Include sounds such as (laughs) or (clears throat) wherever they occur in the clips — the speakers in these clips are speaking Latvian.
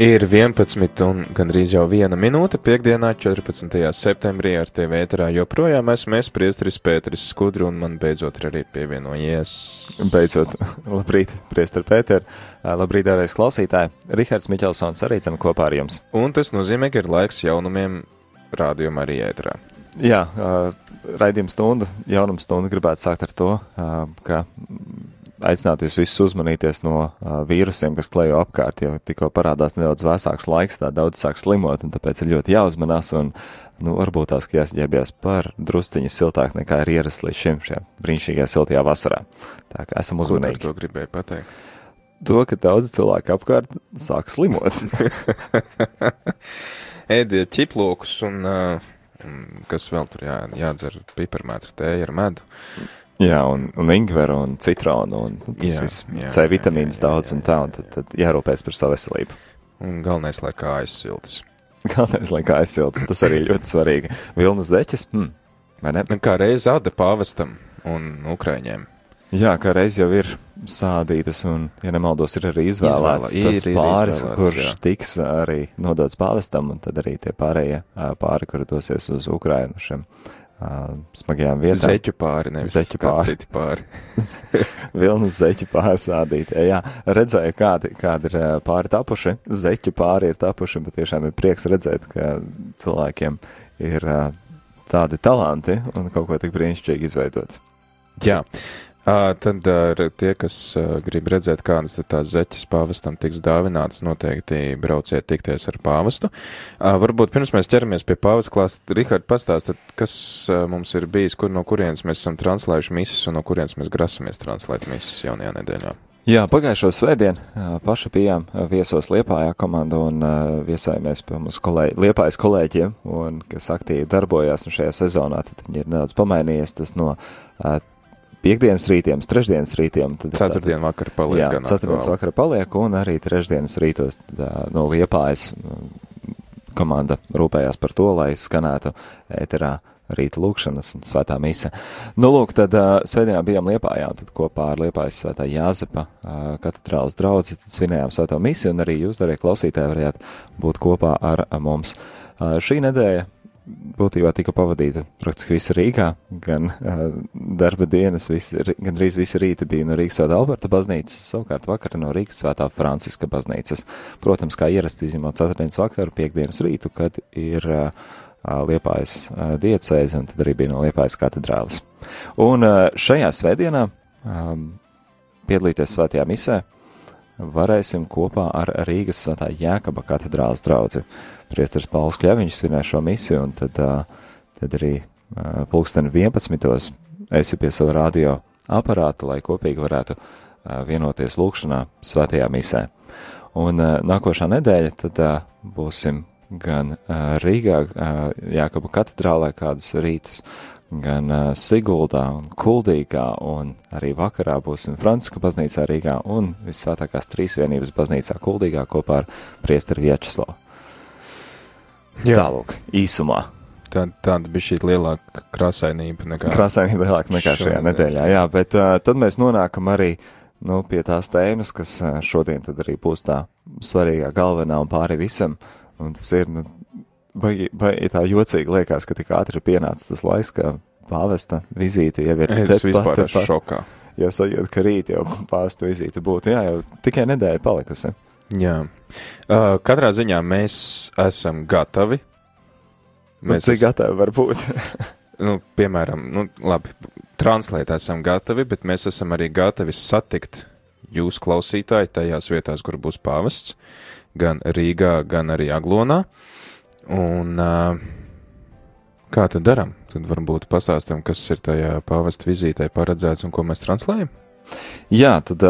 Ir 11 un gandrīz jau viena minūte piekdienā, 14. septembrī ar tevi ēterā joprojām esmu es, priestris Pēteris Skudru, un man beidzot arī pievienojies. Beidzot, (laughs) labrīt, priestri Pēter, labrīt, dārais klausītāji, Rihards Miķelsons arī cen kopā ar jums. Un tas nozīmē, ka ir laiks jaunumiem rādījumā arī ēterā. Jā, raidījuma stunda, jaunuma stunda gribētu sākt ar to, ka aicinātu jūs visus uzmanīties no uh, vīrusiem, kas klejo apkārt, jo tikko parādās nedaudz vēsāks laiks, tā daudz sāk slimot, un tāpēc ir ļoti jāuzmanās, un, nu, varbūt tās, ka jāsģērbjas par drusciņu siltāk nekā ir ierasts līdz šim šajā brīnišķīgajā siltajā vasarā. Tā kā esam uzmanīgi. Ko to gribēju pateikt? To, ka daudz cilvēku apkārt sāk slimot. (laughs) Ēdiet ķiplokus un, uh, kas vēl tur jā, jādzer piparmētru tēju ar medu. Jā, un, un ingveru un citronu un tas jā, viss jā, C vitamīns jā, jā, daudz jā, jā. un tā, un tad, tad jārūpēs par savu veselību. Un galvenais, lai kājas siltas. (laughs) Galvenais, lai kājas siltas, tas arī ļoti svarīgi. Vilnas zeķes, hmm, vai ne? Kā reiz āda pāvestam un ukraiņiem. Jā, kā reiz jau ir sādītas, un, ja nemaldos, ir arī izvēlēts Izvēlē, tas ir, pāris, ir kurš jā. tiks arī nodots pāvestam, un tad arī tie pārējie pāri, kuri dosies uz Ukrainu šiem uh, smagajām vietām. Zeķu pāri, nevis zeķu pāri. Citi pāri. (laughs) Vilnas zeķu pāri sādīt. Jā, redzēju, kādi, kādi ir pāri tapuši. Zeķu pāri ir tapuši, bet tiešām ir prieks redzēt, ka cilvēkiem ir uh, tādi talanti un kaut ko tik brīnišķīgi izveidot. Jā, Tad tie, kas grib redzēt, kādas tās zeķes pāvestam tiks dāvinātas, noteikti brauciet tikties ar pāvestu. Varbūt pirms mēs ķeramies pie pāvesta klāsta, Rihard, pastāstiet, kas mums ir bijis, kur no kurienes mēs esam translējuši misis un no kurienes mēs grasamies translēt misis jaunajā nedēļā. Jā, pagājušo svētdienu paši bijām viesos Liepājā komandu un viesājāmies pie mums kolēģi, Liepājas kolēģiem, un, kas aktīvi darbojās šajā sezonā, tad viņi ir nedaudz pamainījies tas no piekdienas rītiem, trešdienas rītiem. Tad ceturtdien vakar paliek. Jā, ceturtdienas vakar paliek, un arī trešdienas rītos tad, no Liepājas komanda rūpējās par to, lai skanētu ēterā rīta lūkšanas un svētā mise. Nu, lūk, tad uh, svētdienā bijām Liepājā, un tad kopā ar Liepājas svētā Jāzepa uh, katedrālas draudzi svinējām svētā misi, un arī jūs, darīja klausītāji, varējāt būt kopā ar mums. Uh, šī nedēļa būtībā tika pavadīta praktiski visa Rīgā, gan uh, darba dienas, visi, gan drīz visi rīti bija no Rīgas svētā Alberta baznīcas, savukārt vakara no Rīgas svētā Franciska baznīcas. Protams, kā ierasts izņemot ceturtdienas vakaru, piekdienas rītu, kad ir uh, Liepājas uh, diecēze, un tad arī bija no Liepājas katedrālis. Un uh, šajā svētdienā um, piedalīties svētajā misē varēsim kopā ar Rīgas svētā Jēkaba katedrāles draudzi. Priesteris Pauls Kļaviņš svinē šo misiju, un tad, tad arī pulksteni 11. esi pie sava radio aparāta, lai kopīgi varētu vienoties lūkšanā svētajā misē. Un nākošā nedēļa tad būsim gan Rīgā, Jākaba katedrālē kādus rītus, gan uh, Siguldā un Kuldīgā, un arī vakarā būsim Franciska baznīcā Rīgā un Visvētākās Trīsvienības baznīcā Kuldīgā kopā ar priesteri Vjačeslavu. Tālūk, īsumā. Tā, tāda bija šī lielāka krāsainība nekā. Krāsainība lielāka nekā šajā nedēļā, jā, bet uh, tad mēs nonākam arī, nu, pie tās tēmas, kas uh, šodien tad arī būs tā svarīgā galvenā un pāri visam, un tas ir, nu, vai, vai tā jocīgi liekas, ka tik ātri ir pienācis tas laiks, ka pāvesta vizīte jau ir. Es vispār pat, esmu šokā. Jau sajūtu, ka rīt jau pāvesta vizīte būtu, jā, jau tikai nedēļa palikusi. Jā. Uh, katrā ziņā mēs esam gatavi. Nu, mēs nu, cik es... gatavi var būt? (laughs) nu, piemēram, nu, labi, translēt esam gatavi, bet mēs esam arī gatavi satikt jūsu klausītāji tajās vietās, kur būs pāvests, gan Rīgā, gan arī Aglonā. Un kā tad darām? Tad varbūt pastāstam, kas ir tajā pāvesta vizītē paredzēts un ko mēs translējam? Jā, tad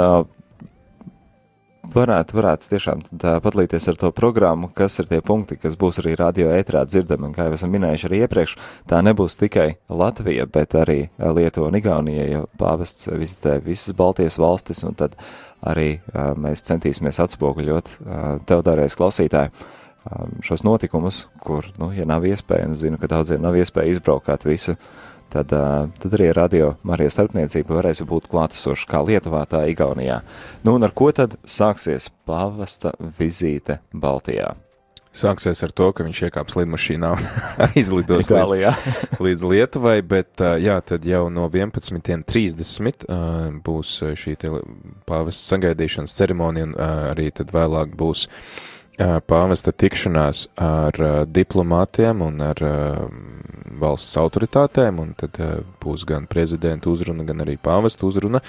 varētu, varētu tiešām padalīties ar to programmu, kas ir tie punkti, kas būs arī radio ētrā dzirdami, kā jau esam minējuši arī iepriekš, tā nebūs tikai Latvija, bet arī Lietuva un Igaunija, jo pāvests vizitē visas Baltijas valstis, un tad arī mēs centīsimies atspoguļot tev dārēs klausītāji šos notikumus, kur, nu, ja nav iespēja, un zinu, ka daudziem nav iespēja izbraukāt visu tad, tad arī radio Marijas starpniecība varēs būt klātesoša kā Lietuvā, tā Igaunijā. Nu, un ar ko tad sāksies pavasta vizīte Baltijā? Sāksies ar to, ka viņš iekāps lidmašīnā un (laughs) izlidos līdz, (laughs) līdz Lietuvai, bet jā, tad jau no 11.30 būs šī pāvesta sagaidīšanas ceremonija un arī tad vēlāk būs pāvesta tikšanās ar diplomātiem un ar valsts autoritātēm, un tad būs gan prezidenta uzruna, gan arī pāvesta uzruna.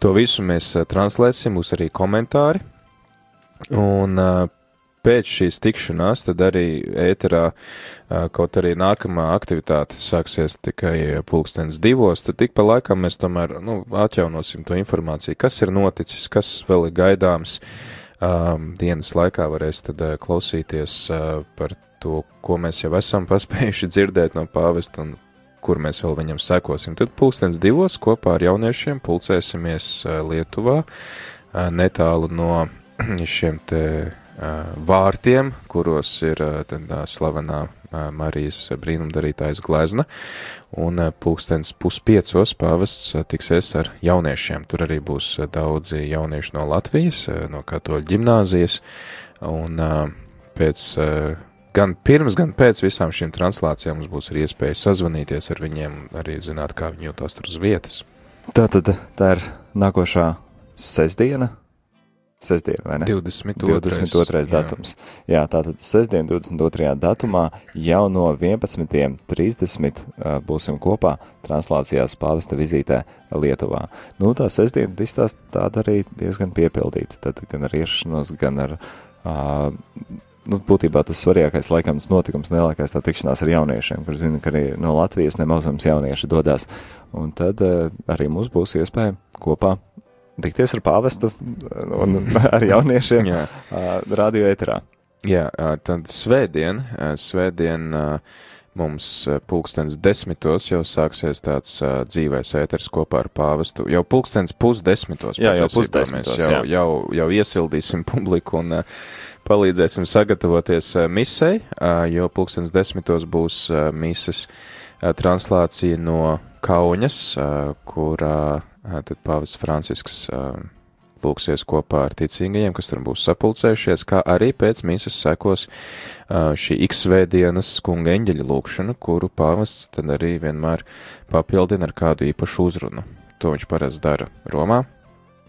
To visu mēs translēsim, būs arī komentāri. Un pēc šīs tikšanās, tad arī ēterā, kaut arī nākamā aktivitāte sāksies tikai pulkstens divos, tad tik pa laikam mēs tomēr, nu, atjaunosim to informāciju, kas ir noticis, kas vēl ir gaidāms. Um, dienas laikā varēs tad uh, klausīties uh, par to, ko mēs jau esam (laughs) paspējuši dzirdēt no pāvesta un kur mēs vēl viņam sekosim. Tad pulkstens divos kopā ar jauniešiem pulcēsimies uh, Lietuvā, uh, netālu no (clears throat) šiem te vārtiem, kuros ir tādā slavenā Marijas brīnumdarītājas glezna, un pulkstens puspiecos pāvests tiksies ar jauniešiem. Tur arī būs daudzi jaunieši no Latvijas, no katoļu ģimnāzijas, un pēc gan pirms, gan pēc visām šīm translācijām mums būs arī iespēja sazvanīties ar viņiem, arī zināt, kā viņi jūtas tur uz vietas. Tā tad tā ir nākošā sestdiena, Sestdiena, vai ne? 22. 22. datums. Jā, tātad sestdien, 22. datumā jau no 11.30 uh, būsim kopā translācijās pāvesta vizītē Lietuvā. Nu, tā sestdiena izstāst tāda arī diezgan piepildīta, tad gan ar iešanos, gan ar, uh, nu, būtībā tas svarīgākais laikams notikums, nelielākais tā tikšanās ar jauniešiem, kur zina, ka arī no Latvijas nemazums jaunieši dodās. Un tad uh, arī mums būs iespēja kopā tikties ar pāvestu un (laughs) ar jauniešiem radio ēterā. Jā, tad svētdien, svētdien mums pulkstens desmitos jau sāksies tāds uh, dzīvēs ēters kopā ar pāvestu. Jau pulkstens pusdesmitos. Jā, jau pusdesmitos. Jau, jau, jau iesildīsim (laughs) publiku un uh, palīdzēsim sagatavoties uh, misei, uh, jo pulkstens desmitos būs uh, mises uh, translācija no Kauņas, uh, kurā uh, tad pāvis Francisks lūksies kopā ar ticīgajiem, kas tur būs sapulcējušies, kā arī pēc mīsas sekos šī X-svētdienas kunga eņģeļa lūkšana, kuru pāvests tad arī vienmēr papildina ar kādu īpašu uzrunu. To viņš parasti dara Romā,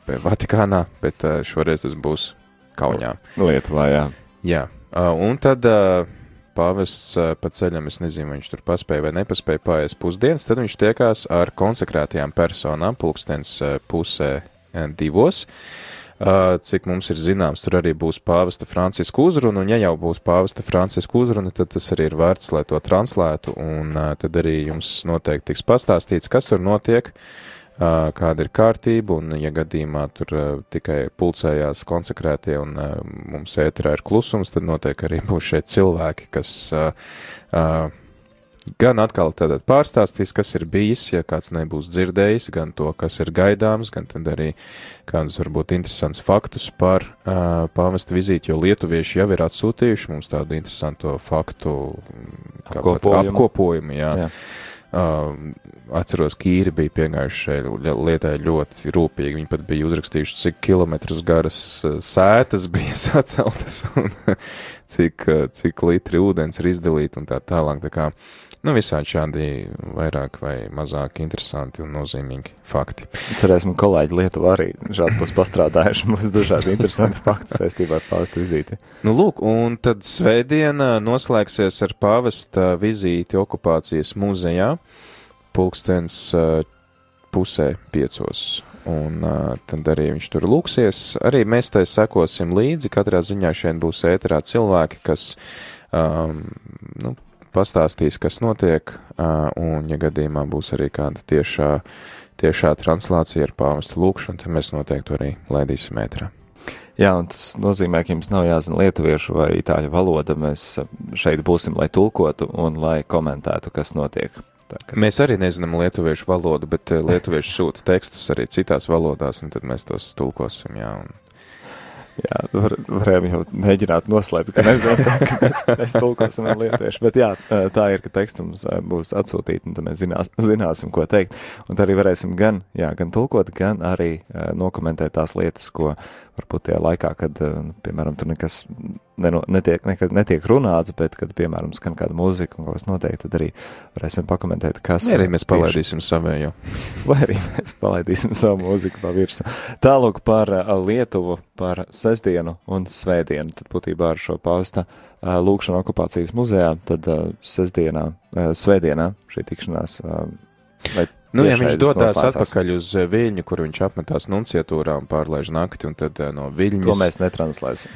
vai Vatikānā, bet šoreiz tas būs Kaunijā. Lietuvā, jā. Jā, un tad pāvests pa ceļam, es nezinu, vai viņš tur paspēja vai nepaspēja pāriest pusdienas, tad viņš tiekās ar konsekrētajām personām pulkstens pusē divos. Cik mums ir zināms, tur arī būs pāvesta Franciska uzruna, un ja jau būs pāvesta Franciska uzruna, tad tas arī ir vērts, lai to translētu, un tad arī jums noteikti tiks pastāstīts, kas tur notiek. Uh, kāda ir kārtība, un, ja gadījumā tur tikai pulcējās konsekrētie un mums ēterā ir klusums, tad noteikti arī (laughs) būs šeit cilvēki, kas gan atkal tātad pārstāstīs, kas ir bijis, ja kāds nebūs dzirdējis, gan to, kas ir gaidāms, gan tad arī kādus varbūt interesants faktus par uh, pāvesta vizīti, jo lietuvieši jau ir atsūtījuši mums tādu interesantu faktu apkopojumu. apkopojumu jā. jā. Uh, atceros, ka īri bija piegājuši šai lietai ļoti rūpīgi. Viņi pat bija uzrakstījuši, cik kilometrus garas sētas bija (laughs) saceltas un (laughs) cik, cik litri ūdens ir izdalīti un tā tālāk. Tā kā, nu, visādi šādi vairāk vai mazāk interesanti un nozīmīgi fakti. Cerēsim, kolēģi Lietuva arī šādi būs pastrādājuši mums dažādi interesanti fakti saistībā ar pāvesta vizīti. Nu, lūk, un tad svētdiena noslēgsies ar pāvesta vizīti okupācijas muzejā pulkstens uh, pusē piecos. Un uh, tad arī viņš tur lūksies. Arī mēs tai sekosim līdzi. Katrā ziņā šeit būs ēterā cilvēki, kas um, nu, pastāstīs, kas notiek, un, ja gadījumā būs arī kāda tiešā, tiešā translācija ar pāvestu lūkšanu, tad mēs noteikti arī laidīsim ēterā. Jā, un tas nozīmē, ka jums nav jāzina lietuviešu vai itāļu valoda. Mēs šeit būsim, lai tulkotu un lai komentētu, kas notiek. Tā, ka... Mēs arī nezinām lietuviešu valodu, bet lietuvieši sūta tekstus arī citās valodās, un tad mēs tos tulkosim, jā. Un... Jā, var, varējām jau mēģināt noslēpt, ka nezinām, ka mēs, mēs tulkosim vēl lietieši. Bet jā, tā ir, ka teksts mums būs atsūtīt, un tad mēs zinās, zināsim, ko teikt. Un tad arī varēsim gan, jā, gan tulkot, gan arī nokomentēt tās lietas, ko varbūt tajā laikā, kad, piemēram, tur nekas neno, netiek, nekad netiek runāts, bet, kad, piemēram, skan kāda mūzika un kaut kas notiek, tad arī varēsim pakomentēt, kas. Vai arī mēs palaidīsim savējo. (laughs) Vai arī mēs palaidīsim savu mūziku pa virsu. Tālūk par Lietuvu, par sestdienu un svētdienu, tad būtībā ar šo pausta lūkšanu okupācijas muzejā, tad sestdienā, svētdienā šī tikšanās. Vai Nu, ja viņš dodas atpakaļ uz Viļņu, kur viņš apmetās nunciatūrā un pārlaiž nakti, un tad no Viļņas. To mēs netranslēsim.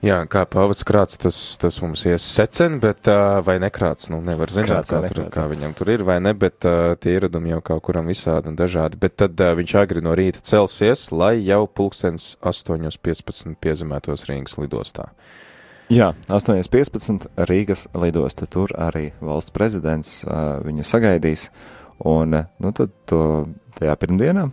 Jā, kā pavats krāts, tas, tas mums ies secen, bet uh, vai nekrāts, nu nevar zināt, krāts, kā, tur, kā viņam tur ir vai ne, bet uh, tie ieradumi jau kaut kuram visādi un dažādi. Bet tad uh, viņš agri no rīta celsies, lai jau pulkstens 8.15 piezemētos Rīgas lidostā. Jā, 8.15 Rīgas lidosta, tur arī valsts prezidents uh, viņu sagaidīs. Un, nu, tad to tajā pirmdienā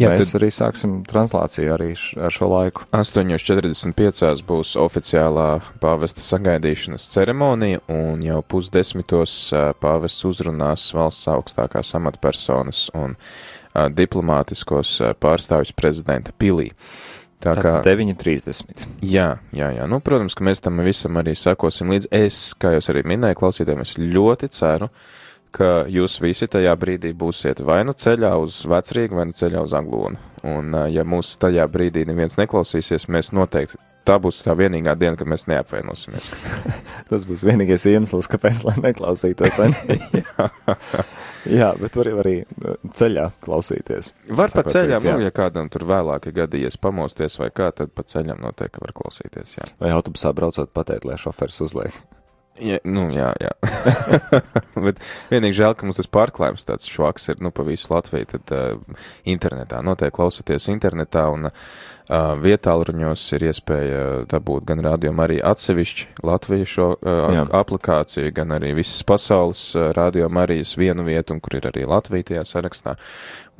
Jā, mēs tad... arī sāksim translāciju arī š, ar šo laiku. 8.45 būs oficiālā pāvesta sagaidīšanas ceremonija, un jau pusdesmitos pāvests uzrunās valsts augstākās amatpersonas un a, diplomātiskos pārstāvjus prezidenta pilī. Tā kā 9.30. Jā, jā, jā. Nu, protams, ka mēs tam visam arī sakosim līdz. Es, kā jūs arī minēju, klausītājiem, es ļoti ceru, uh, ka jūs visi tajā brīdī būsiet vai nu ceļā uz vecrīgu, vai nu ceļā uz aglonu. Un, ja mūs tajā brīdī neviens neklausīsies, mēs noteikti tā būs tā vienīgā diena, kad mēs neapvainosimies. (laughs) Tas būs vienīgais iemesls, kāpēc lai neklausītos. Ne? jā. (laughs) (laughs) jā, bet var arī ceļā klausīties. Var pa ceļam, nu, ja kādam tur vēlāk ir gadījies pamosties vai kā, tad pa ceļam noteikti var klausīties. Jā. Vai autobusā braucot pateikt, lai šoferis uzliek. Ja, nu, jā, jā. (laughs) Bet vienīgi žēl, ka mums tas pārklājums tāds švaks ir, nu, pa visu Latviju, tad uh, internetā. Noteikti klausoties internetā un uh, vietālruņos ir iespēja dabūt gan rādījumu arī atsevišķi Latviju šo uh, jā. aplikāciju, gan arī visas pasaules uh, rādījumu arī vienu vietu, un kur ir arī Latvija tajā sarakstā,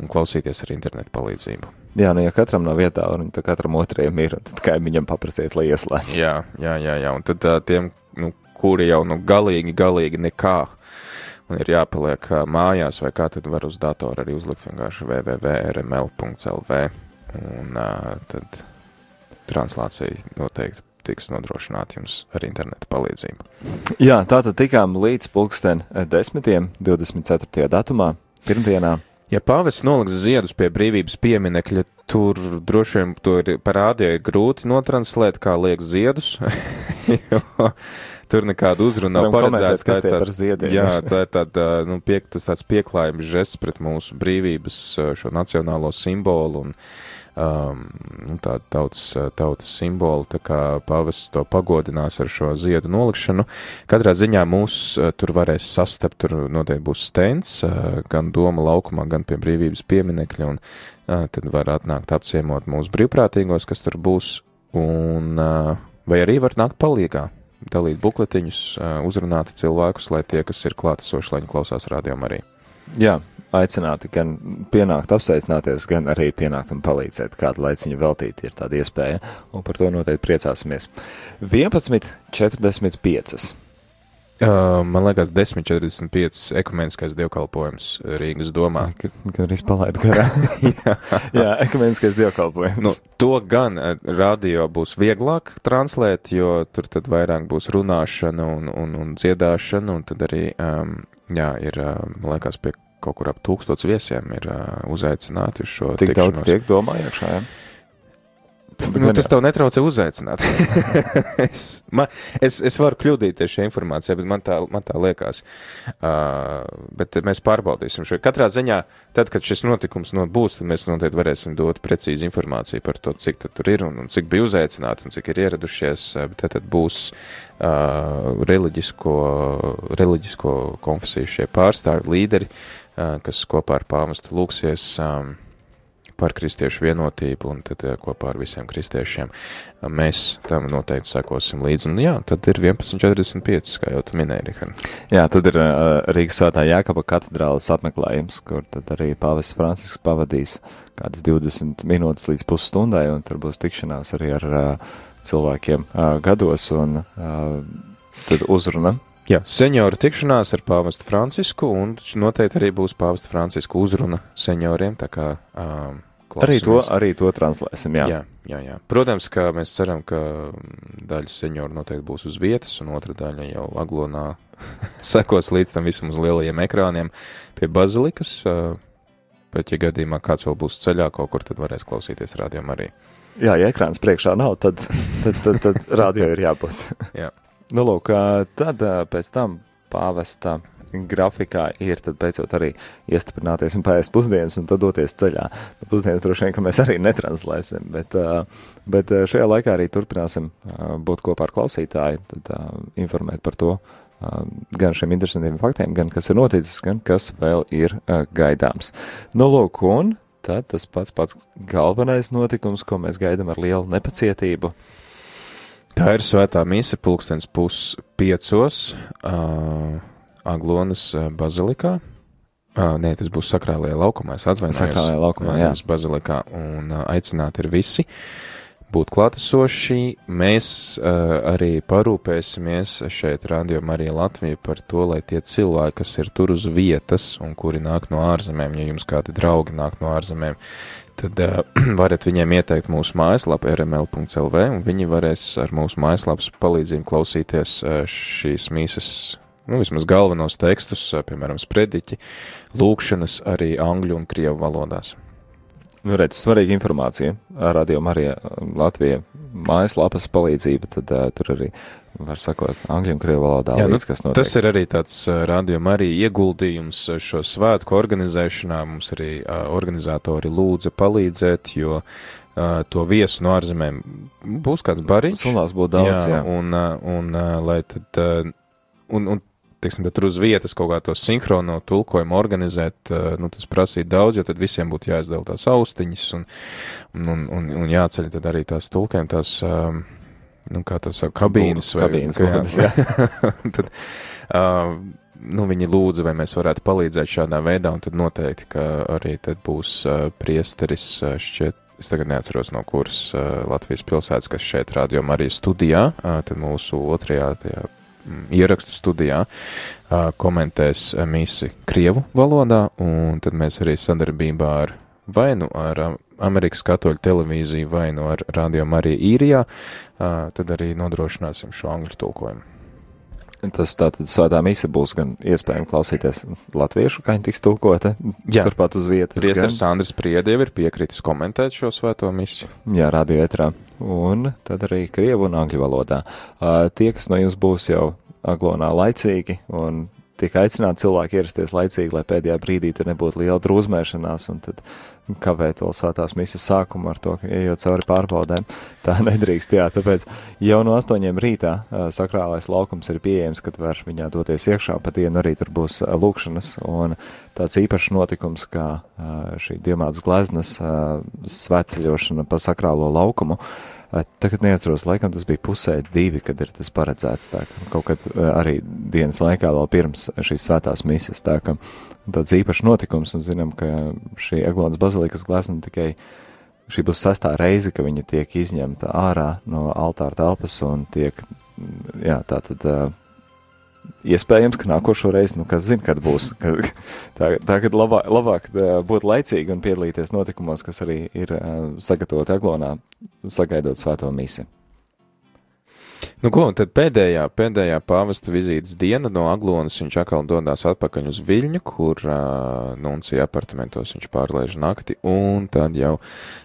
un klausīties ar internetu palīdzību. Jā, nu, ja katram nav vietā, un katram otrajam ir, tad kaimiņam paprasiet, lai ieslēdz. Jā, jā, jā, jā, un tad uh, tiem, nu, kuri jau nu galīgi, galīgi nekā. Un ir jāpaliek mājās, vai kā tad var uz datora arī uzlikt vienkārši www.rml.lv. Un uh, tad translācija noteikti tiks nodrošināta jums ar interneta palīdzību. Jā, tā tad tikām līdz pulksten desmitiem, 24. datumā, pirmdienā. Ja pāvests noliks ziedus pie brīvības pieminekļa, tur droši vien to ir parādīja grūti notranslēt, kā liek ziedus, (laughs) (laughs) tur nekādu uzrunu nav paredzēta. Tā ir tāda, ziediem, jā, tā ir tāda, nu, piek, tas tāds pieklājums žests pret mūsu brīvības šo nacionālo simbolu un um, nu, tāda tautas, tautas simbolu, tā kā pavests to pagodinās ar šo ziedu nolikšanu. Katrā ziņā mūs tur varēs sastapt, tur noteikti būs stends, gan Doma laukumā, gan pie brīvības pieminekļa, un uh, tad var atnākt apciemot mūsu brīvprātīgos, kas tur būs, un uh, vai arī var nākt palīgā dalīt bukletiņus, uzrunāt cilvēkus, lai tie, kas ir klātesoši, lai viņi klausās rādījumā arī. Jā, aicināti gan pienākt apsveicināties, gan arī pienākt un palīdzēt kādu laiciņu veltīt, ir tāda iespēja, un par to noteikti priecāsimies. 11.45. Man liekas, 10.45 ekumeniskais dievkalpojums Rīgas domā. Gan arī palaidu garā. (laughs) jā, jā ekumeniskais dievkalpojums. Nu, to gan radio būs vieglāk translēt, jo tur tad vairāk būs runāšana un, un, un dziedāšana, un tad arī, um, jā, ir, man liekas, pie kaut kur ap tūkstots viesiem ir uh, uzaicināti uz šo. Tik tikšanos. daudz tiek domā iekšā, jā? Ja? Nu, tas tev netraucē uzaicināt. (laughs) es, man, es, es varu kļūdīties šajā informācijā, bet man tā, man tā liekas. Uh, bet mēs pārbaudīsim šo. Katrā ziņā, tad, kad šis notikums no būs, tad mēs noteikti varēsim dot precīzi informāciju par to, cik tur ir un, un cik bija uzaicināti un cik ir ieradušies. Bet tad, tad būs uh, reliģisko, reliģisko konfesiju šie pārstāvi, līderi, uh, kas kopā ar pāvestu lūksies. Um, par kristiešu vienotību un tad kopā ar visiem kristiešiem mēs tam noteikti sekosim līdzi. Un jā, tad ir 11.45, kā jau tu minēji, Rihard. Jā, tad ir uh, Rīgas svētā Jākaba katedrālas apmeklējums, kur tad arī Pāvests Francisks pavadīs kādas 20 minūtes līdz pusstundai, un tur būs tikšanās arī ar uh, cilvēkiem uh, gados, un uh, tad uzruna Jā, senioru tikšanās ar pāvestu Francisku, un noteikti arī būs pāvesta Francisku uzruna senioriem, tā kā um, Arī to, arī to translēsim, jā. jā. Jā, jā. Protams, ka mēs ceram, ka daļa senioru noteikti būs uz vietas, un otra daļa jau aglonā (laughs) sekos līdz tam visam uz lielajiem ekrāniem pie bazilikas, bet, ja gadījumā kāds vēl būs ceļā kaut kur, tad varēs klausīties rādījumā arī. Jā, ja ekrāns priekšā nav, tad, tad, tad, tad (laughs) rādio ir jābūt. jā. Nu, lūk, tad pēc tam pāvesta grafikā ir tad beidzot arī iestiprināties un pēst pusdienas un tad doties ceļā. Nu, pusdienas droši vien, ka mēs arī netranslēsim, bet, bet šajā laikā arī turpināsim būt kopā ar klausītāju, tad informēt par to, gan šiem interesantiem faktiem, gan kas ir noticis, gan kas vēl ir gaidāms. Nu, lūk, un tad tas pats pats galvenais notikums, ko mēs gaidām ar lielu nepacietību. Tā ir svētā mise pulkstens pus piecos uh, Aglonas bazilikā. Uh, nē, tas būs sakrālajā laukumā, es atvainojos. Sakrālajā laukumā, jā. Bazilikā un uh, aicināti ir visi būt klātesoši. Mēs uh, arī parūpēsimies šeit Radio Marija Latvija par to, lai tie cilvēki, kas ir tur uz vietas un kuri nāk no ārzemēm, ja jums kādi draugi nāk no ārzemēm, tad uh, (clears throat) varat viņiem ieteikt mūsu mājaslapu rml.lv, un viņi varēs ar mūsu mājaslapas palīdzību klausīties uh, šīs mīsas, nu, vismaz galvenos tekstus, uh, piemēram, sprediķi, lūkšanas arī angļu un krievu valodās. Nu, redz, svarīga informācija. Radio Marija Latvija mājaslapas palīdzība, tad uh, tur arī var sakot, angļu un krievu valodā Jā, līdz, nu, kas notiek. Tas ir arī tāds rādījuma arī ieguldījums šo svētku organizēšanā. Mums arī uh, organizatori lūdza palīdzēt, jo uh, to viesu no ārzemēm būs kāds bariņš. Sulās būtu daudz, jā. jā. Un, un lai tad, un, un teiksim, tur uz vietas kaut kā to sinhrono tulkojumu organizēt, nu, tas prasīja daudz, jo tad visiem būtu jāizdala tās austiņas un, un, un, un jāceļ tad arī tās tulkēm, tās um, nu, kā tas saka, kabīnes vai kabīnes, kā, jā. jā. (laughs) tad, uh, nu, viņi lūdza, vai mēs varētu palīdzēt šādā veidā, un tad noteikti, ka arī tad būs uh, priesteris uh, šķiet, es tagad neatceros no kuras uh, Latvijas pilsētas, kas šeit rādījumā arī studijā, uh, tad mūsu otrajā tajā ierakstu studijā komentēs misi Krievu valodā, un tad mēs arī sadarbībā ar vai nu ar Amerikas katoļu televīziju vai no ar Radio Mariju īrijā, tad arī nodrošināsim šo angļu tulkojumu. Tas tātad svētā mise būs gan iespējams klausīties latviešu, kā viņa tiks tulkota, Jā. turpat uz vietas. Priesteris gan... Andris Priedi jau ir piekritis komentēt šo svēto misi. Jā, radio etrā. Un tad arī krievu un angļu valodā. Tie, kas no jums būs jau aglonā laicīgi un tiek aicināti cilvēki ierasties laicīgi, lai pēdējā brīdī tur nebūtu liela drūzmēšanās un tad kavēt vēl svētās misijas sākumu ar to, ejot cauri pārbaudēm. Tā nedrīkst, jā, tāpēc jau no astoņiem rītā sakrālais laukums ir pieejams, kad var viņā doties iekšā, pa dienu arī tur būs lūkšanas un tāds īpašs notikums, kā šī diemāts gleznas svētceļošana pa sakrālo laukumu. Tagad neatceros, laikam tas bija pusē divi, kad ir tas paredzēts. Tā, kaut kad arī dienas laikā vēl pirms šīs svētās misijas. Tā ka tāds īpašs notikums, un zinām, ka šī Eglonas bazilikas glezna tikai šī būs sastā reize, ka viņa tiek izņemta ārā no altāra telpas un tiek, jā, tā tad iespējams, ka nākošo reizi, nu, kas zina, kad būs. Ka, tā, tagad labāk, labāk būt laicīgi un piedalīties notikumos, kas arī ir sagatavoti Aglonā, sagaidot svēto misiju. Nu, ko, tad pēdējā, pēdējā pāvesta vizītes diena no Aglonas viņš atkal dodās atpakaļ uz Viļņu, kur uh, nuncija apartamentos viņš pārlaiž nakti, un tad jau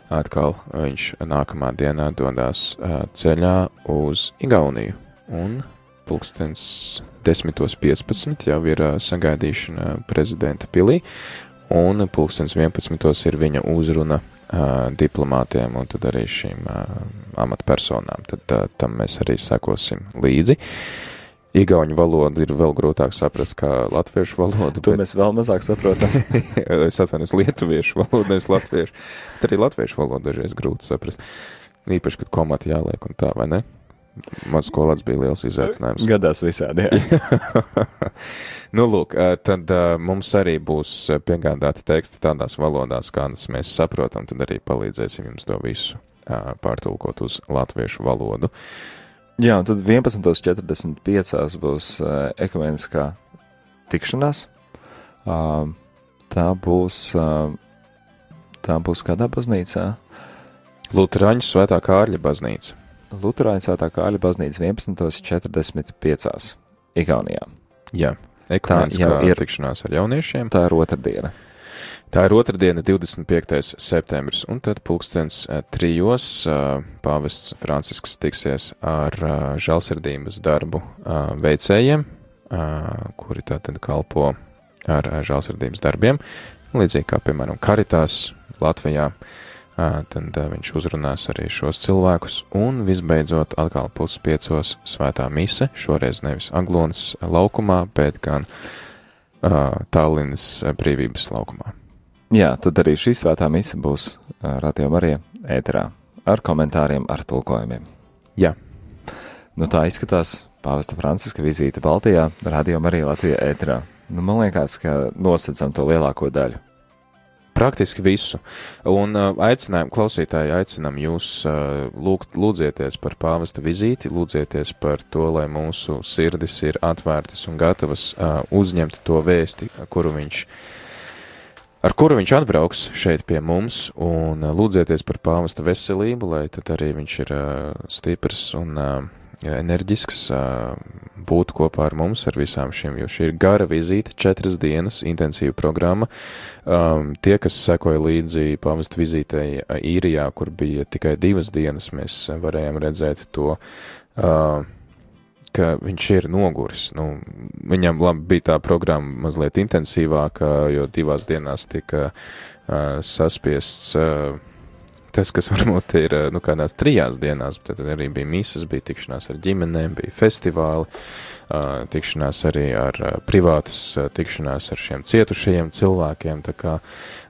atkal viņš nākamā dienā dodās uh, ceļā uz Igauniju. Un pulkstens 10.15 jau ir sagaidīšana prezidenta pilī, un pulkstens 11. ir viņa uzruna diplomātiem un tad arī šīm amatpersonām. Tad uh, tam mēs arī sekosim līdzi. Igauņu valoda ir vēl grūtāk saprast kā latviešu valodu. To bet... mēs vēl mazāk saprotam. (laughs) es atvainojos lietuviešu valodu, nevis latviešu. Bet arī latviešu valodu dažreiz grūti saprast. Īpaši, kad komati jāliek un tā, vai ne? Man skolāts bija liels izaicinājums. Gadās visādi, (laughs) nu, lūk, tad mums arī būs piegādāti teksti tādās valodās, kādas mēs saprotam, tad arī palīdzēsim jums to visu pārtulkot uz latviešu valodu. Jā, un tad 11.45 būs ekumeniskā tikšanās. Tā būs, tā būs kādā baznīcā? Lutāņu svētā Kārļa baznīca. Lutāņu svētā Kāļa baznīca 11.45. Igaunijā. Jā, ekumeniskā ir tikšanās ar jauniešiem. Tā ir otrdiena. Tā ir otrdiena, 25. septembris, un tad pulkstens eh, trijos eh, pāvests Francisks tiksies ar eh, žēlsirdības darbu veicējiem, kuri tātad kalpo ar žēlsirdības darbiem, līdzīgi kā, piemēram, Karitās Latvijā. Uh, tad viņš uzrunās arī šos cilvēkus, un visbeidzot atkal puspiecos svētā mise, šoreiz nevis Aglonas laukumā, bet gan uh, Tallinas brīvības laukumā. Jā, tad arī šī svētā mise būs Radio Marija ēterā ar komentāriem, ar tulkojumiem. Jā. Nu tā izskatās pāvesta Franciska vizīte Baltijā, Radio Marija Latvijā ēterā. Nu, man liekas, ka nosacam to lielāko daļu. Praktiski visu. Un uh, aicinām, klausītāji, aicinām jūs uh, lūgt, lūdzieties par pāvesta vizīti, lūdzieties par to, lai mūsu sirdis ir atvērtas un gatavas uh, uzņemt to vēsti, kuru viņš, ar kuru viņš atbrauks šeit pie mums, un uh, lūdzieties par pāvesta veselību, lai tad arī viņš ir uh, stiprs un uh, enerģisks, būt kopā ar mums, ar visām šīm, jo šī ir gara vizīte, četras dienas, intensīva programma. Um, tie, kas sekoja līdzi pavast vizītei īrijā, kur bija tikai divas dienas, mēs varējām redzēt to, uh, ka viņš ir noguris. Nu, viņam labi bija tā programma mazliet intensīvāka, jo divās dienās tika uh, saspiests. Uh, tas, kas varbūt ir nu, kādās trijās dienās, tad arī bija misas, bija tikšanās ar ģimenēm, bija festivāli, tikšanās arī ar privātas tikšanās ar šiem cietušajiem cilvēkiem. Tā kā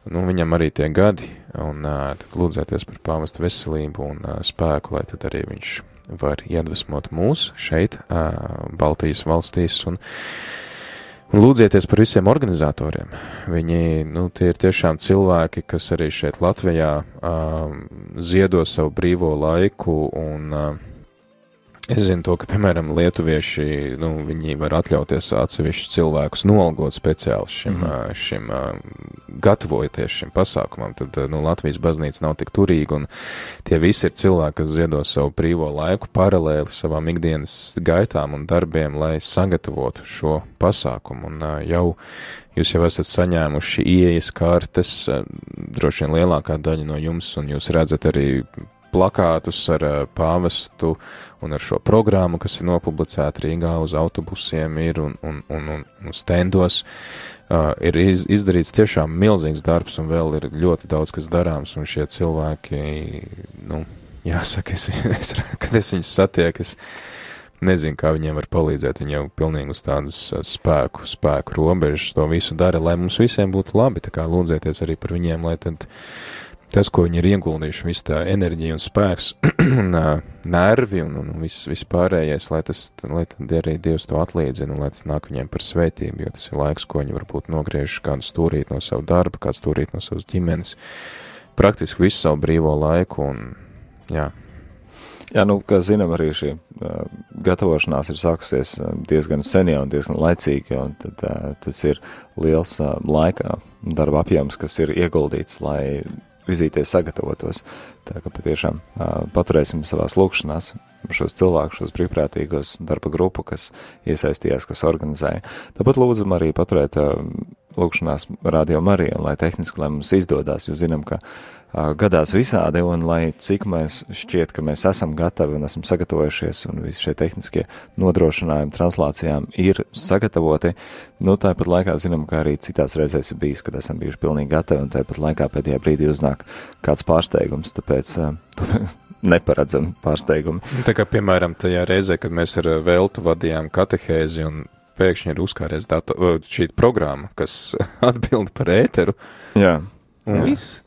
nu, viņam arī tie gadi, un lūdzēties par pāvestu veselību un spēku, lai tad arī viņš var iedvesmot mūs šeit, Baltijas valstīs. Un lūdzieties par visiem organizatoriem. Viņi, nu, ir tiešām cilvēki, kas arī šeit Latvijā um, ziedo savu brīvo laiku un uh, Es zinu to, ka, piemēram, lietuvieši, nu, viņi var atļauties atsevišķus cilvēkus nolgot speciāli šim, mm. šim, gatavojoties šim pasākumam, tad, nu, Latvijas baznīca nav tik turīga, un tie visi ir cilvēki, kas ziedo savu brīvo laiku paralēli savām ikdienas gaitām un darbiem, lai sagatavotu šo pasākumu, un jau jūs jau esat saņēmuši ieejas kartes, droši vien lielākā daļa no jums, un jūs redzat arī plakātus ar uh, pāvestu un ar šo programmu, kas ir nopublicēta Rīgā uz autobusiem ir un, un, un, un, un stendos. Uh, ir iz, izdarīts tiešām milzīgs darbs un vēl ir ļoti daudz, kas darāms, un šie cilvēki, nu, jāsaka, es, (laughs) es, kad es viņus satieku, es nezinu, kā viņiem var palīdzēt, viņi jau pilnīgi uz tādas spēku, spēku robežas to visu dara, lai mums visiem būtu labi, tā kā lūdzieties arī par viņiem, lai tad tas, ko viņi ir ieguldījuši, viss tā enerģija un spēks (clears throat) un nervi un, un viss, viss pārējais, lai tas, lai arī Dievs to atlīdzina un lai tas nāk viņiem par svētību, jo tas ir laiks, ko viņi varbūt nogriež kādu stūrīt no savu darba, kādu stūrīt no savas ģimenes, praktiski visu savu brīvo laiku un, jā. Jā, nu, kā zinām, arī šī uh, gatavošanās ir sākusies diezgan sen jau un diezgan laicīgi, un tad uh, tas ir liels uh, laika darba apjoms, kas ir ieguldīts, lai vizītē sagatavotos. Tā ka patiešām paturēsim savās lūkšanās šos cilvēkus, šos brīvprātīgos darba grupu, kas iesaistījās, kas organizēja. Tāpat lūdzam arī paturēt lūkšanās radio Mariju, lai tehniski, lai mums izdodas, jo zinām, ka gadās visādi, un lai cik mēs šķiet, ka mēs esam gatavi un esam sagatavojušies, un visi šie tehniskie nodrošinājumi translācijām ir sagatavoti, nu tāpat laikā zinām, ka arī citās reizēs ir bijis, kad esam bijuši pilnīgi gatavi, un tāpat laikā pēdējā brīdī uznāk kāds pārsteigums, tāpēc (laughs) neparedzami pārsteigumi. Nu, tā kā, piemēram, tajā reizē, kad mēs ar Veltu vadījām katehēzi un pēkšņi ir uzkāries dato, šī programma, kas (laughs) atbild par ēteru. Jā. Un viss.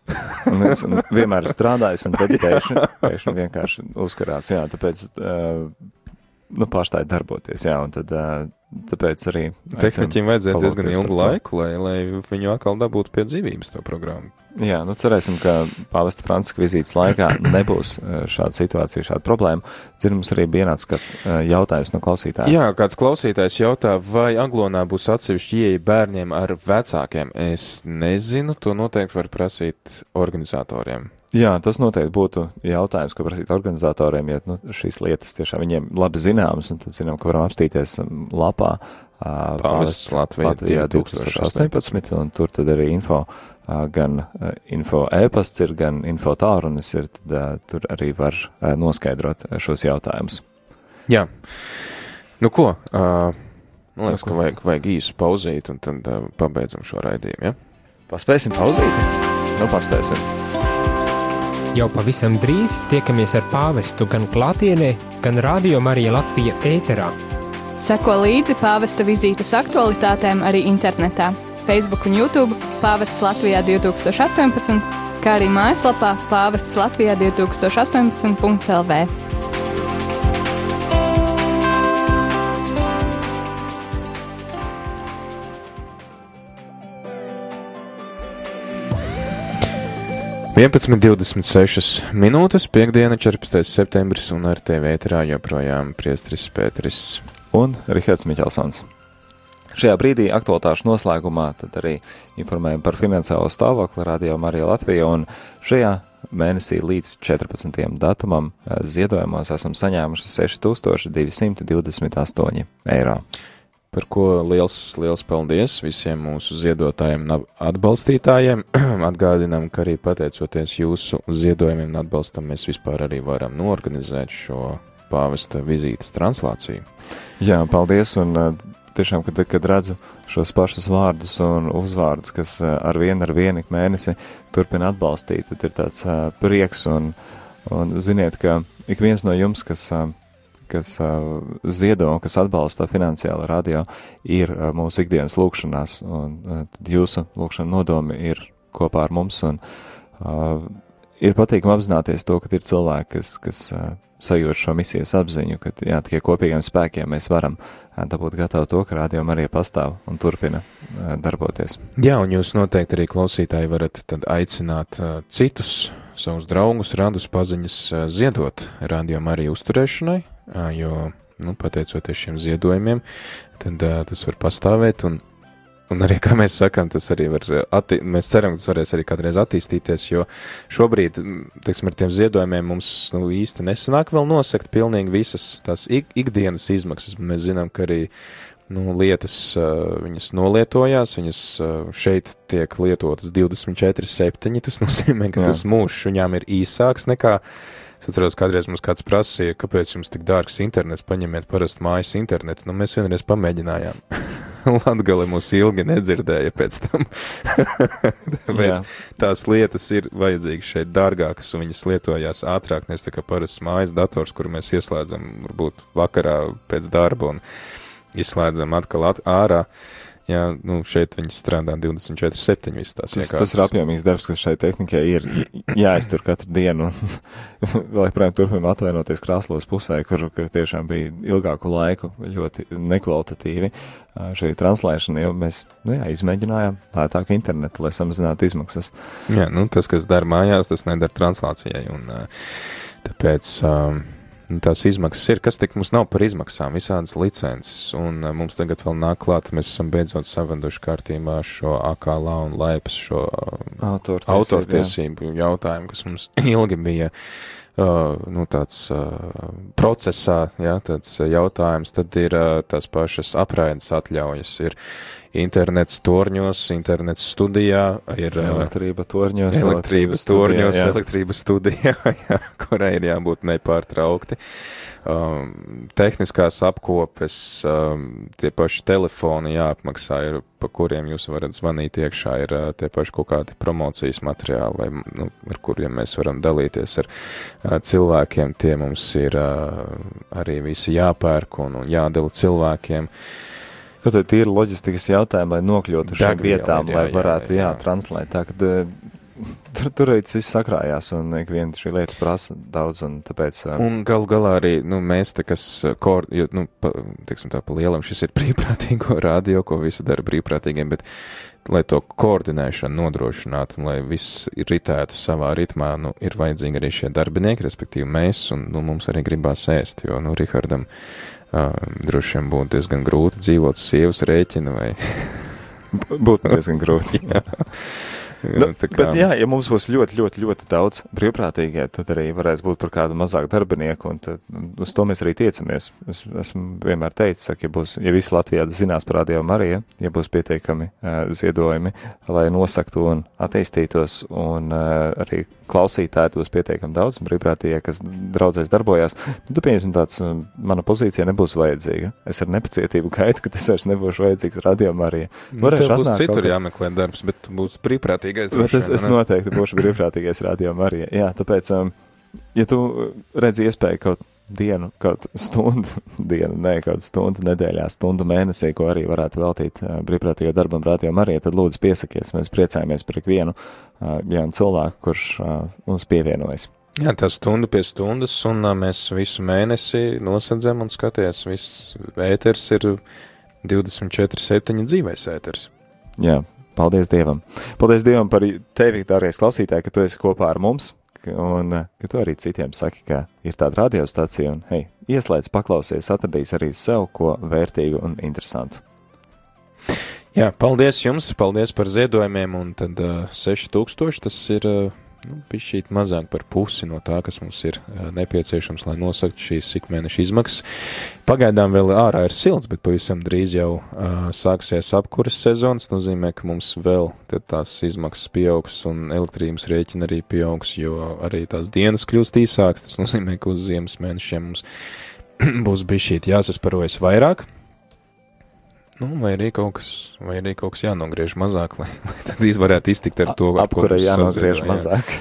Un es vienmēr esmu strādājis, un tad pēkšņi, pēkšņi vienkārši uzkarās. Jā, tāpēc nu, pārstāja darboties. Jā, un tad, tāpēc arī. Tehniķiem vajadzēja diezgan ilgu laiku, lai, lai viņu atkal dabūtu pie dzīvības to programmu. Jā, nu cerēsim, ka pāvesta Franciska vizītes laikā nebūs uh, šāda situācija, šāda problēma. Zinu, mums arī bija ienācis kāds uh, jautājums no klausītāja. Jā, kāds klausītājs jautā, vai Aglonā būs atsevišķi ieeja bērniem ar vecākiem. Es nezinu, to noteikti var prasīt organizatoriem. Jā, tas noteikti būtu jautājums, ko prasīt organizatoriem, ja nu, šīs lietas tiešām viņiem labi zināmas, un tad zinām, ka varam apstīties um, lapā uh, Pāvests Latvijā Latvijā 2018, un tur tad arī info, uh, gan info e-pasts ir, gan info tārunis ir, tad tur arī var noskaidrot šos jautājumus. Jā. Nu ko, uh, man liekas, ka vajag, vajag īsu pauzīt, un tad uh, pabeidzam šo raidījumu, ja? Paspēsim pauzīt? Nu, paspēsim. Jau pavisam drīz tiekamies ar pāvestu gan klātienē, gan Radio Marija Latvija ēterā. Seko līdzi pāvesta vizītes aktualitātēm arī internetā, Facebook un YouTube Pāvests Latvijā 2018, kā arī mājaslapā Pāvests Latvijā 2018.lv. Vienpadsmit, divdesmit sešas minūtes, piekdiena, 14. septembris, un ar tevi ēterā joprojām priestris Pēteris. un Rihards Miķelsons. Šajā brīdī aktualitāšu noslēgumā arī informējam par finansiālo stāvokli Radio Marija Latvija, un šajā mēnesī līdz 14. datumam eh, ziedojumos esam saņēmuši 6228 eiro. Par ko liels, liels paldies visiem mūsu ziedotājiem un atbalstītājiem. (clears throat) Atgādinām, ka arī pateicoties jūsu ziedojumiem un atbalstam, mēs vispār arī varam norganizēt šo pāvesta vizītes translāciju. Jā, paldies, un eh, tiešām, kad, kad redzu šos pašus vārdus un uzvārdus, kas eh, ar vienu ar vienu mēnesi turpina atbalstīt, tad ir tāds uh, prieks, un, un ziniet, ka ik viens no jums, kas, uh, kas uh, ziedo un kas atbalsta finansiāli radio, ir uh, mūsu ikdienas lūkšanās, un uh, jūsu lūkšana nodomi ir kopā ar mums, un uh, ir patīkami apzināties to, ka ir cilvēki, kas, kas uh, sajūt šo misijas apziņu, ka jā, tikai kopīgiem spēkiem mēs varam dabūt gatavu to, ka rādījuma arī pastāv un turpina darboties. Jā, un jūs noteikti arī klausītāji varat tad aicināt citus savus draugus, radus paziņas ziedot rādījumu arī uzturēšanai, jo, nu, pateicoties šiem ziedojumiem, tad tas var pastāvēt un Un arī, kā mēs sakām, tas arī var, atti mēs ceram, ka tas varēs arī kādreiz attīstīties, jo šobrīd, teiksim, ar tiem ziedojumiem mums nu, īsti nesanāk vēl nosekt pilnīgi visas tās ik ikdienas izmaksas. Mēs zinām, ka arī nu, lietas, uh, viņas nolietojās, viņas uh, šeit tiek lietotas 24-7, tas (laughs) nozīmē, ka. Jā. tas mūžs viņām ir īsāks nekā Es atceros, kādreiz mums kāds prasīja, kāpēc jums tik dārgs internets, paņemiet parastu mājas internetu. Nu, mēs vienreiz pamēģinājām. (laughs) (laughs) Latgali mūs ilgi nedzirdēja pēc tam. (laughs) Tāpēc tās lietas ir vajadzīgas šeit dārgākas, un viņas lietojās ātrāk, nevis tā kā parasts mājas dators, kuru mēs ieslēdzam varbūt vakarā pēc darba un izslēdzam atkal at ārā. Jā, nu, šeit viņi strādā 24-7 visas tās Tas, tas ir apjomīgs darbs, kas šai tehnikai ir jāiztur katru dienu. (laughs) Vēl joprojām turpinām atvainoties krāslos pusē, kur, kur tiešām bija ilgāku laiku ļoti nekvalitatīvi šī translēšana, jo mēs, nu jā, izmēģinājām lētāku internetu, lai samazinātu izmaksas. Jā, nu, tas, kas dara mājās, tas nedara translācijai. Un, tāpēc nu, tās izmaksas ir, kas tik mums nav par izmaksām, visādas licences. Un ā, mums tagad vēl nāk klāt, mēs esam beidzot savenduši kārtībā šo AKLA un laipas šo ā, Autortiesība, jā. autortiesību jautājumu, kas mums (laughs) ilgi bija. Uh, nu, tāds uh, procesā, jā, tāds uh, jautājums, tad ir uh, tās pašas apraides atļaujas, ir internets torņos, internets studijā, ir uh, Elektrība torņos, elektrības studijā, torņos, jā. elektrības studijā, jā, (laughs) kurai ir jābūt nepārtraukti. Um, tehniskās apkopes, um, tie paši telefoni jāapmaksā, ir, pa kuriem jūs varat zvanīt iekšā, ir uh, tie paši kaut kādi promocijas materiāli, vai, nu, ar kuriem mēs varam dalīties ar cilvēkiem, tie mums ir arī visi jāpērk un, un jādala cilvēkiem. Kaut kā ir loģistikas jautājumi, lai nokļūtu šīm vietām, jā, lai varētu, jā, jā, jā translēt. Tā, kad, tur, tur arī viss sakrājās, un viena šī lieta prasa daudz, un tāpēc. Un gal galā arī, nu, mēs te, kas, kor, jo, nu, pa, teiksim tā, pa lielam šis ir (laughs) brīvprātīgo radio, ko visu dara brīvprātīgiem, bet lai to koordinēšanu nodrošinātu un lai viss ritētu savā ritmā, nu, ir vajadzīgi arī šie darbinieki, respektīvi mēs, un nu, mums arī gribās ēst, jo, nu, Rihardam uh, droši vien būtu diezgan grūti dzīvot sievas rēķina vai. (laughs) būtu diezgan grūti. (laughs) Nu, kā... Bet, jā, ja mums būs ļoti, ļoti, ļoti daudz brīvprātīgie, tad arī varēs būt par kādu mazāku darbinieku, un tad, uz to mēs arī tiecamies. Es esmu vienmēr teicis, ka, ja, būs, ja visi Latvijā zinās par Radio Mariju, ja būs pietiekami uh, ziedojumi, lai nosaktu un attīstītos, un uh, arī klausītāji būs pietiekami daudz, brīvprātīgie, kas draudzēs darbojās, nu, tad, pieņemsim, tāds mana pozīcija nebūs vajadzīga. Es ar nepacietību gaidu, ka tas vairs nebūšu vajadzīgs radiomā arī. Nu, Tev būs citur jāmeklē darbs, bet būs brīvprātīgais. Bet es, es noteikti būšu brīvprātīgais radiomā arī. Jā, tāpēc, um, ja tu redzi iespēju kaut dienu, kaut stundu, (laughs) dienu, ne kaut stundu nedēļā, stundu mēnesī, ko arī varētu veltīt uh, brīvprātīgo darbam rādījumam arī, tad lūdzu piesakies, mēs priecājamies par ikvienu uh, jaunu cilvēku, kurš uh, mums pievienojas. Jā, tā stunda pie stundas, un uh, mēs visu mēnesi nosedzam un skaties, viss ēters ir 24-7 dzīvais ēters. Jā, paldies Dievam. Paldies Dievam par tevi, dārgais klausītāji, ka tu esi kopā ar mums un eh, ka tu arī citiem saki, ka ir tāda radiostacija, un, hei, ieslēdz, paklausies, atradīs arī sev ko vērtīgu un interesantu. Jā, paldies jums, paldies par ziedojumiem, un tad uh, eh, 6000 tas ir. Uh, nu, pišķīt mazāk par pusi no tā, kas mums ir nepieciešams, lai nosaktu šīs ikmēneša izmaksas. Pagaidām vēl ārā ir silts, bet pavisam drīz jau uh, sāksies apkuras sezonas, nozīmē, ka mums vēl tās izmaksas pieaugs un elektrības rēķina arī pieaugs, jo arī tās dienas kļūst īsākas, tas nozīmē, ka uz ziemas mēnešiem mums (clears throat) būs bišķīt jāsasparojas vairāk. Nu, vai arī kaut kas, vai arī kaut kas jānogriež mazāk, lai, (laughs) lai tad varētu iztikt ar to, apkura jānogriež sazina, mazāk. (laughs)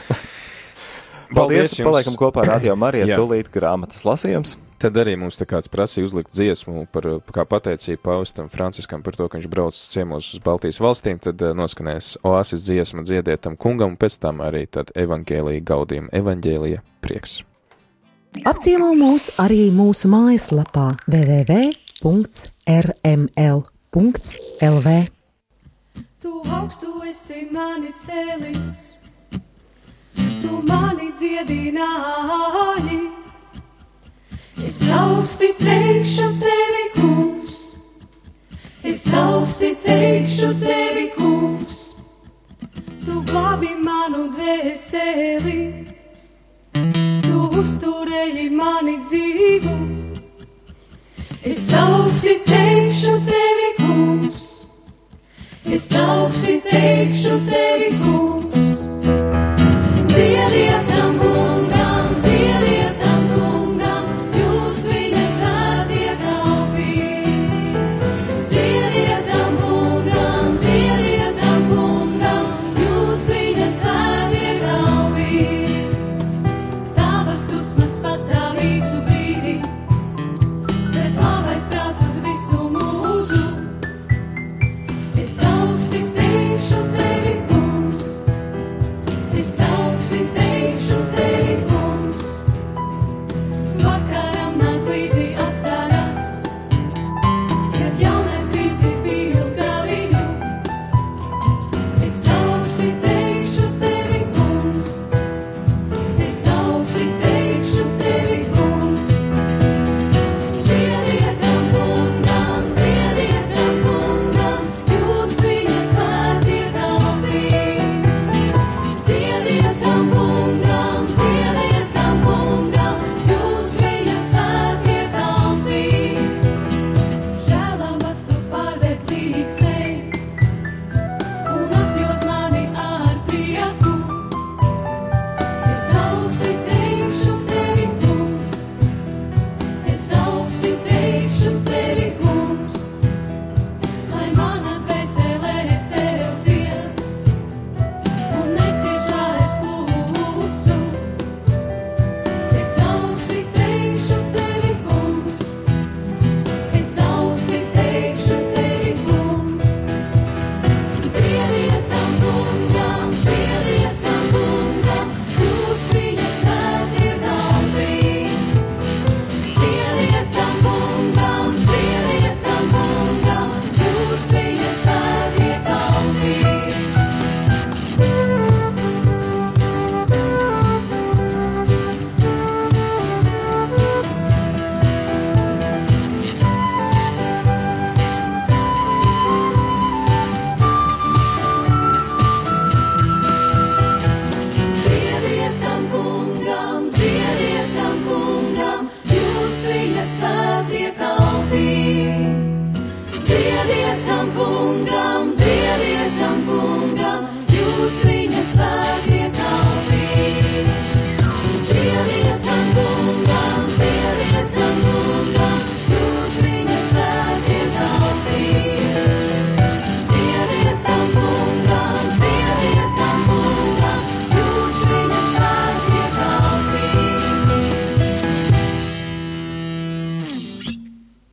Jā. Paldies, jums. paliekam kopā ar Radio (laughs) Mariju, tūlīt grāmatas lasījums. Tad arī mums te kāds prasīja uzlikt dziesmu par, kā pateicību paustam Franciskam par to, ka viņš brauc ciemos uz Baltijas valstīm, tad uh, skanēs oāsis dziesma dziedietam kungam, un pēc tam arī tad evangēlija gaudījuma, evaņģēlija prieks. Apciemo mūs arī mūsu mājaslapā www www.rml.lv Tu augstu esi mani cēlis, tu mani dziedināji. Es augsti teikšu tevi, kungs, es augsti teikšu tevi, kungs. Tu glābi manu dvēseli, tu uzturēji mani dzīvu. Es augsti teikšu tevi, kungs, es augsti teikšu tevi, kungs.